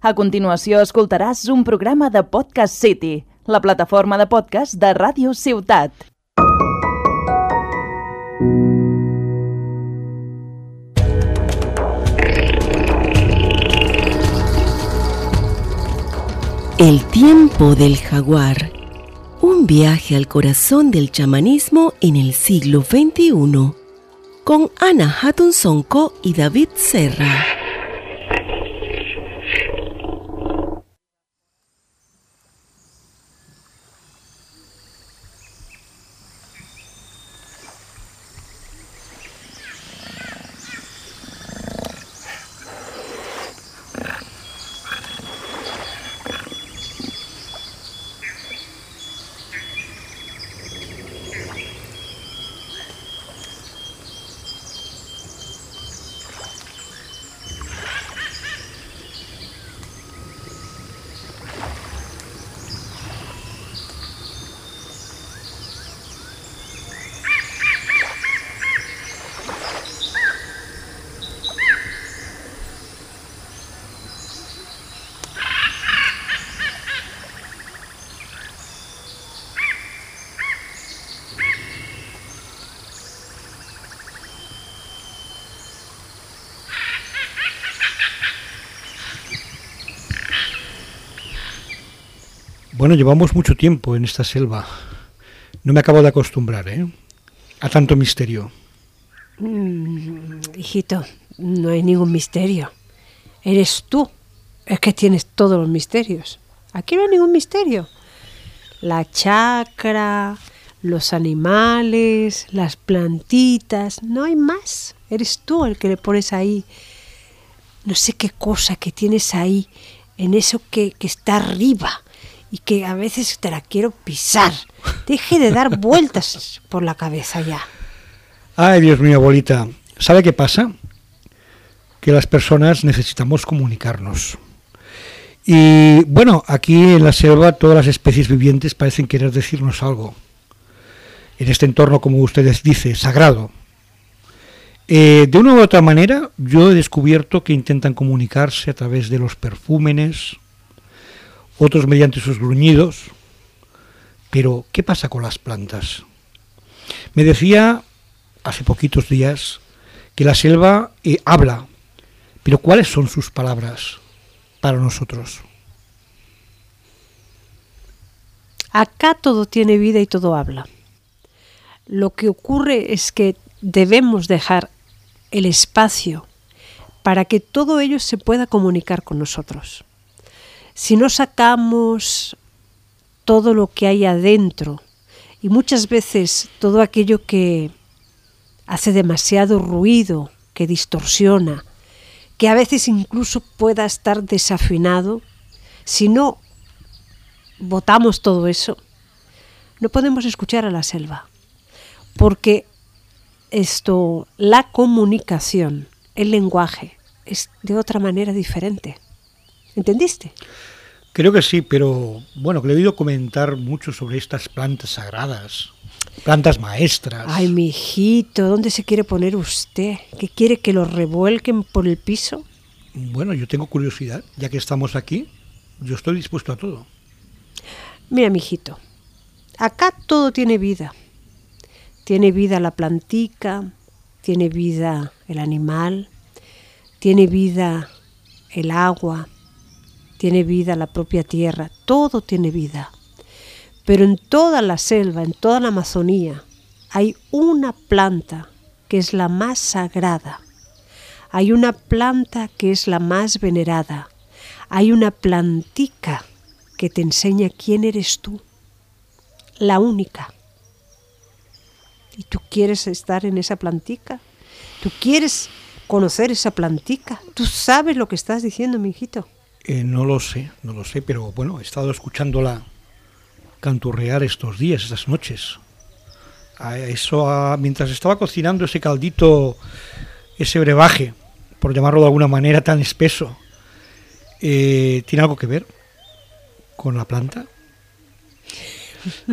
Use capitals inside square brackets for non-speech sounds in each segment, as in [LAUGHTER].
A continuació escoltaràs un programa de Podcast City, la plataforma de podcast de Ràdio Ciutat. El tiempo del jaguar. Un viaje al corazón del chamanismo en el siglo XXI. Con Ana Hatton y David Serra. Bueno, llevamos mucho tiempo en esta selva. No me acabo de acostumbrar, ¿eh? A tanto misterio. Mm, hijito, no hay ningún misterio. Eres tú. Es que tienes todos los misterios. Aquí no hay ningún misterio. La chacra, los animales, las plantitas, no hay más. Eres tú el que le pones ahí. No sé qué cosa que tienes ahí, en eso que, que está arriba y que a veces te la quiero pisar. Deje de dar vueltas por la cabeza ya. Ay, Dios mío, abuelita. ¿Sabe qué pasa? Que las personas necesitamos comunicarnos. Y bueno, aquí en la selva todas las especies vivientes parecen querer decirnos algo. En este entorno, como ustedes dicen, sagrado. Eh, de una u otra manera, yo he descubierto que intentan comunicarse a través de los perfúmenes, otros mediante sus gruñidos. Pero, ¿qué pasa con las plantas? Me decía hace poquitos días que la selva eh, habla, pero ¿cuáles son sus palabras para nosotros? Acá todo tiene vida y todo habla. Lo que ocurre es que debemos dejar el espacio para que todo ello se pueda comunicar con nosotros si no sacamos todo lo que hay adentro y muchas veces todo aquello que hace demasiado ruido, que distorsiona, que a veces incluso pueda estar desafinado, si no votamos todo eso, no podemos escuchar a la selva, porque esto, la comunicación, el lenguaje, es de otra manera diferente. ¿Entendiste? Creo que sí, pero bueno, que le he oído comentar mucho sobre estas plantas sagradas, plantas maestras. Ay, mi hijito, ¿dónde se quiere poner usted? ¿Qué quiere que lo revuelquen por el piso? Bueno, yo tengo curiosidad, ya que estamos aquí, yo estoy dispuesto a todo. Mira, mi hijito, acá todo tiene vida. Tiene vida la plantica, tiene vida el animal, tiene vida el agua, tiene vida la propia tierra, todo tiene vida. Pero en toda la selva, en toda la Amazonía, hay una planta que es la más sagrada. Hay una planta que es la más venerada. Hay una plantica que te enseña quién eres tú. La única. ¿Y tú quieres estar en esa plantica? ¿Tú quieres conocer esa plantica? ¿Tú sabes lo que estás diciendo, mi hijito? Eh, no lo sé, no lo sé, pero bueno, he estado escuchándola canturrear estos días, estas noches. A eso, mientras estaba cocinando ese caldito, ese brebaje, por llamarlo de alguna manera tan espeso, eh, ¿tiene algo que ver con la planta?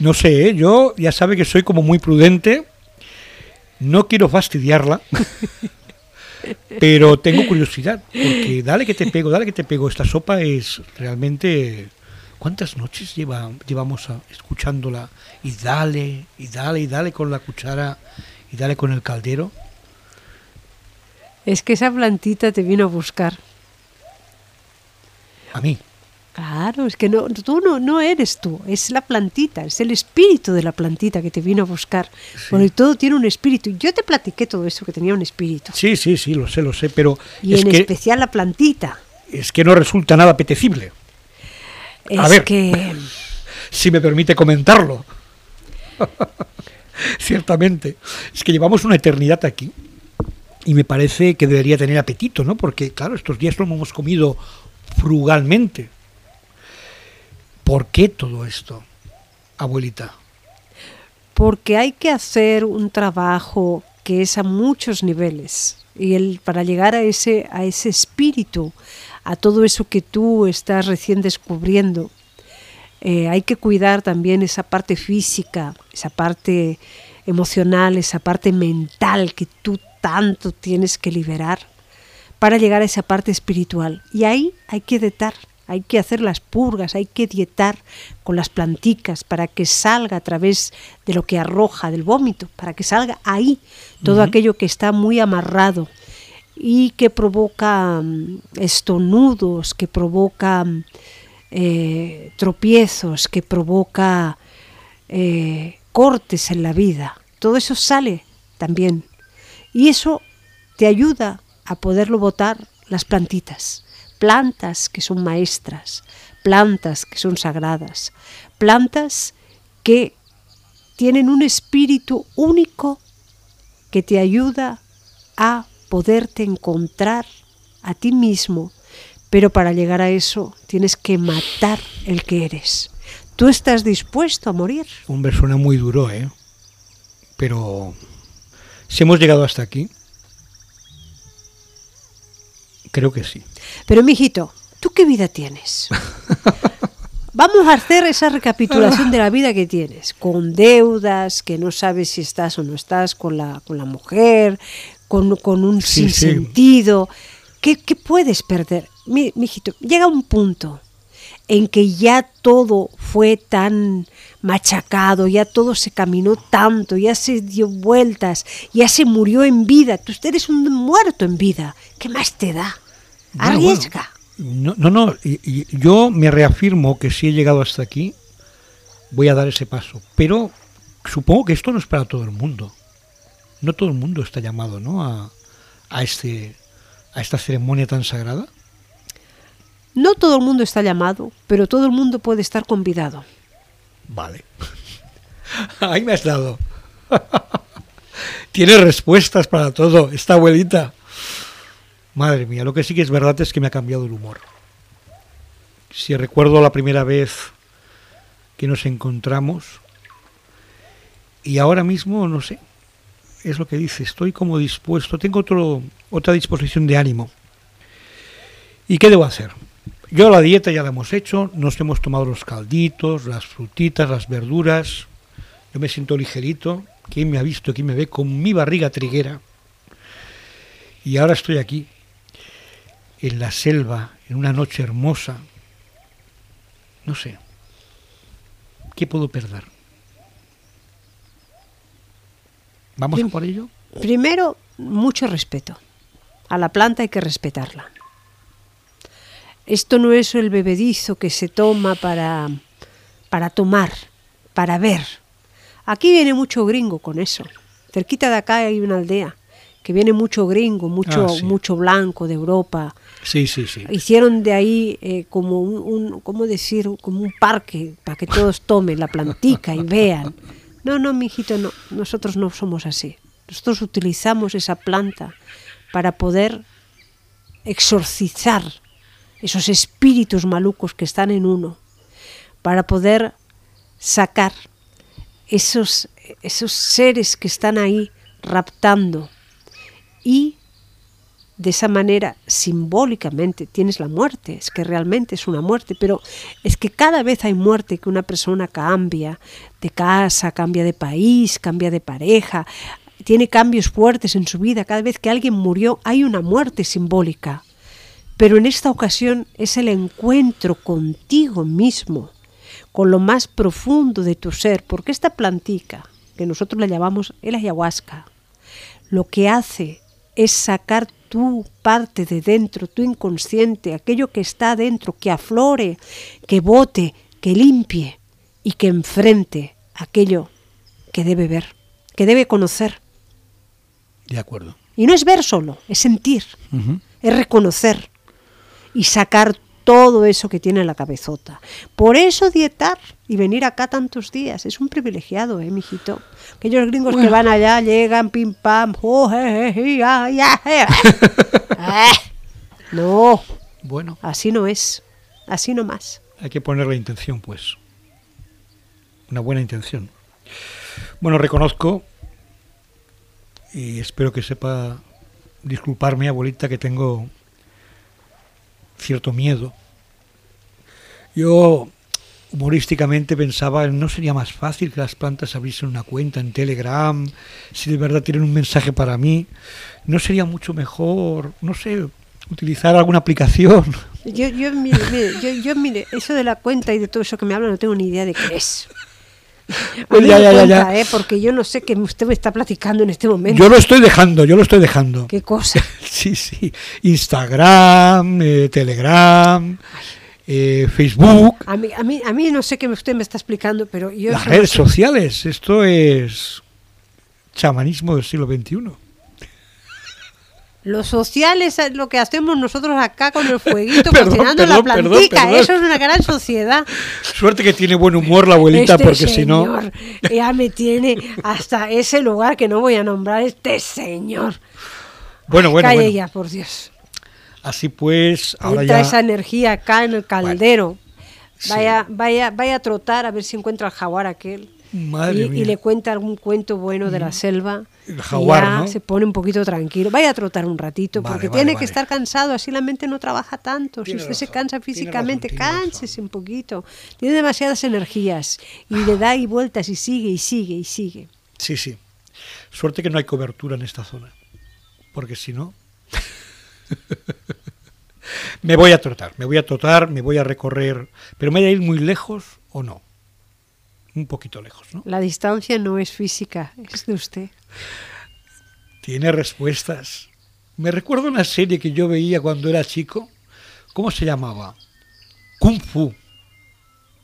No sé, ¿eh? yo ya sabe que soy como muy prudente, no quiero fastidiarla, [LAUGHS] Pero tengo curiosidad, porque dale que te pego, dale que te pego. Esta sopa es realmente... ¿Cuántas noches lleva, llevamos a- escuchándola? Y dale, y dale, y dale con la cuchara, y dale con el caldero. Es que esa plantita te vino a buscar. A mí. Claro, es que no, tú no, no eres tú, es la plantita, es el espíritu de la plantita que te vino a buscar. Porque todo tiene un espíritu. Yo te platiqué todo eso, que tenía un espíritu. Sí, sí, sí, lo sé, lo sé, pero Y es, en que, especial la plantita. es que no resulta nada apetecible, Es A ver. que [LAUGHS] si me permite comentarlo. [LAUGHS] Ciertamente. Es que llevamos una eternidad aquí y me parece que debería tener apetito, ¿no? Porque, claro, estos días lo hemos comido frugalmente. ¿Por qué todo esto, abuelita? porque hay que hacer un trabajo que es a muchos niveles. Y el para llegar a ese a ese espíritu a todo eso que tú estás recién descubriendo eh, hay que cuidar también esa parte física esa parte emocional esa parte mental que tú tanto tienes que liberar para llegar a esa parte espiritual. Y ahí hay que dietar hay que hacer las purgas, hay que dietar con las planticas para que salga a través de lo que arroja del vómito, para que salga ahí todo aquello que está muy amarrado y que provoca mm, estornudos, que provoca mm, eh, tropiezos, que provoca eh, cortes en la vida. Todo eso sale también. Y eso te ayuda a poderlo botar las plantitas. Plantas que son maestras, plantas que son sagradas, plantas que tienen un espíritu único que te ayuda a poderte encontrar a ti mismo. Pero para llegar a eso tienes que matar el que eres. ¿Tú estás dispuesto a morir? Hombre, suena muy duro, ¿eh? Pero si hemos llegado hasta aquí, creo que sí. Pero, mijito, ¿tú qué vida tienes? [LAUGHS] Vamos a hacer esa recapitulación de la vida que tienes, con deudas, que no sabes si estás o no estás con la, con la mujer, con, con un Sí, sí. sinsentido. ¿Qué, qué puedes perder? Mi, mijito, llega un punto en que ya todo fue tan machacado, ya todo se caminó tanto, ya se dio vueltas, ya se murió en vida. Tú eres un muerto en vida. ¿Qué más te da? Bueno, Arriesga. No, no, no, yo me reafirmo que si he llegado hasta aquí, voy a dar ese paso. Pero supongo que esto no es para todo el mundo. No todo el mundo está llamado, ¿no? A, a este, a esta ceremonia tan sagrada. No todo el mundo está llamado, pero todo el mundo puede estar convidado. Vale. [LAUGHS] Ahí me has dado. [LAUGHS] Tiene respuestas para todo, esta abuelita. Madre mía, lo que sí que es verdad es que me ha cambiado el humor. Si recuerdo la primera vez que nos encontramos, y ahora mismo, no sé, es lo que dice, estoy como dispuesto, tengo otro, otra disposición de ánimo. ¿Y qué debo hacer? Yo la dieta ya la hemos hecho, nos hemos tomado los calditos, las frutitas, las verduras. Yo me siento ligerito. ¿Quién me ha visto? ¿Quién me ve con mi barriga triguera? Y ahora estoy aquí, en la selva, en una noche hermosa. No sé. ¿Qué puedo perder? ¿Vamos a por ello? Primero, mucho respeto. A la planta hay que respetarla. Esto no es el bebedizo que se toma para, para tomar, para ver. Aquí viene mucho gringo con eso. Cerquita de acá hay una aldea que viene mucho gringo, mucho, Ah, sí. mucho blanco de Europa. Sí, sí, sí. Hicieron de ahí eh, como un, un- ¿cómo decir? Como un parque para que todos tomen la plantica y vean. No, no, mijito, no. Nosotros no somos así. Nosotros utilizamos esa planta para poder exorcizar esos espíritus malucos que están en uno, para poder sacar esos, esos seres que están ahí raptando y de esa manera simbólicamente tienes la muerte, es que realmente es una muerte, pero es que cada vez hay muerte que una persona cambia de casa, cambia de país, cambia de pareja, tiene cambios fuertes en su vida. Cada vez que alguien murió hay una muerte simbólica. Pero en esta ocasión es el encuentro contigo mismo, con lo más profundo de tu ser, porque esta plantica, que nosotros la llamamos el ayahuasca, lo que hace es sacar tu parte de dentro, tu inconsciente, aquello que está dentro, que aflore, que bote, que limpie y que enfrente aquello que debe ver, que debe conocer. De acuerdo. Y no es ver solo, es sentir, es reconocer y sacar todo eso que tiene en la cabezota. Por eso dietar y venir acá tantos días es un privilegiado, eh, mijito. Aquellos gringos que van allá, llegan, pim pam, oh, je, je, je, ya, ya. [LAUGHS] Eh, No, Bueno, así no es, así no más. hay que poner la intención, pues. Una buena intención. Bueno, reconozco y espero que sepa disculparme, abuelita, que tengo cierto miedo. Yo humorísticamente pensaba, ¿no sería más fácil que las plantas abriesen una cuenta en Telegram? Si de verdad tienen un mensaje para mí, ¿no sería mucho mejor, no sé, utilizar alguna aplicación? Yo, yo, mire, mire, yo, yo, mire, eso de la cuenta y de todo eso que me habla no tengo ni idea de qué es. [LAUGHS] Pues ya, ya, ya, cuenta, ya. ¿eh? porque yo no sé qué usted me está platicando en este momento. Yo lo estoy dejando, yo lo estoy dejando. ¿Qué cosa? [LAUGHS] Sí, sí. Instagram, eh, Telegram, eh, Facebook, A mí, a, mí, a mí no sé qué usted me está explicando, pero yo... las no redes sé. sociales. Esto es chamanismo del siglo XXI. Lo social es lo que hacemos nosotros acá con el [LAUGHS] fueguito Perdón, cocinando perdón, la plantica. perdón. Eso es una gran sociedad. Suerte que tiene buen humor la abuelita, este porque si no... ya me tiene hasta ese lugar que no voy a nombrar. Este señor. Bueno, bueno, Calle bueno. ya, por Dios. Así pues, ahora Entra ya... esa energía acá en el caldero. Vaya, vaya, vaya a trotar a ver si encuentra al jaguar aquel. Madre y, mía. y le cuenta algún cuento bueno de la selva. El y jaguar, ya ¿no? se pone un poquito tranquilo. Vaya a trotar un ratito, Vale, porque vale, tiene vale. que estar cansado, así la mente no trabaja tanto. Tiene si usted se cansa físicamente, razón. cánsese un poquito. Tiene demasiadas energías y le da y vueltas y sigue y sigue y sigue. Sí, sí. Suerte que no hay cobertura en esta zona. Porque si no... [LAUGHS] me voy a trotar, me voy a trotar, me voy a recorrer... Pero me voy a ir muy lejos o no. Un poquito lejos, ¿no? La distancia no es física, es de usted. Tiene respuestas. Me recuerdo una serie que yo veía cuando era chico. ¿Cómo se llamaba? Kung Fu.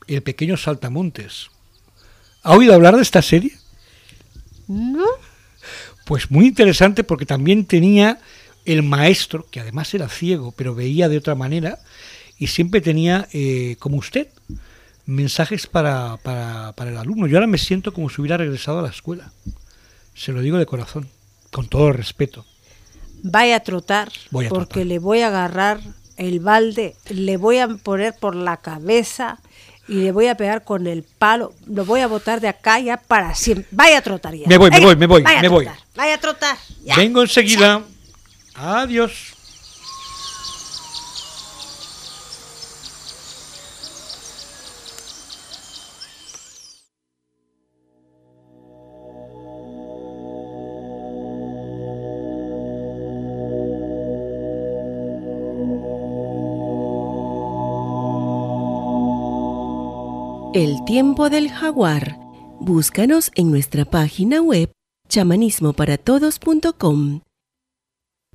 El pequeño saltamontes. ¿Ha oído hablar de esta serie? ¿No? Pues muy interesante porque también tenía el maestro, que además era ciego, pero veía de otra manera, y siempre tenía, eh, como usted, mensajes para, para, para el alumno. Yo ahora me siento como si hubiera regresado a la escuela. Se lo digo de corazón, con todo el respeto. Vaya a trotar, Voy a porque trotar. le voy a agarrar el balde, le voy a poner por la cabeza y le voy a pegar con el palo, lo voy a botar de acá ya para siempre. Vaya a trotar ya. Me voy, me voy, me voy, vaya a me voy. trotar, Vaya a trotar. ya. Vengo enseguida. Adiós. El tiempo del jaguar. Búscanos en nuestra página web chamanismoparatodos.com.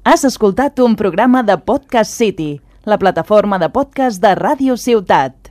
Has escoltat un programa de Podcast City, la plataforma de podcast de Ràdio Ciutat.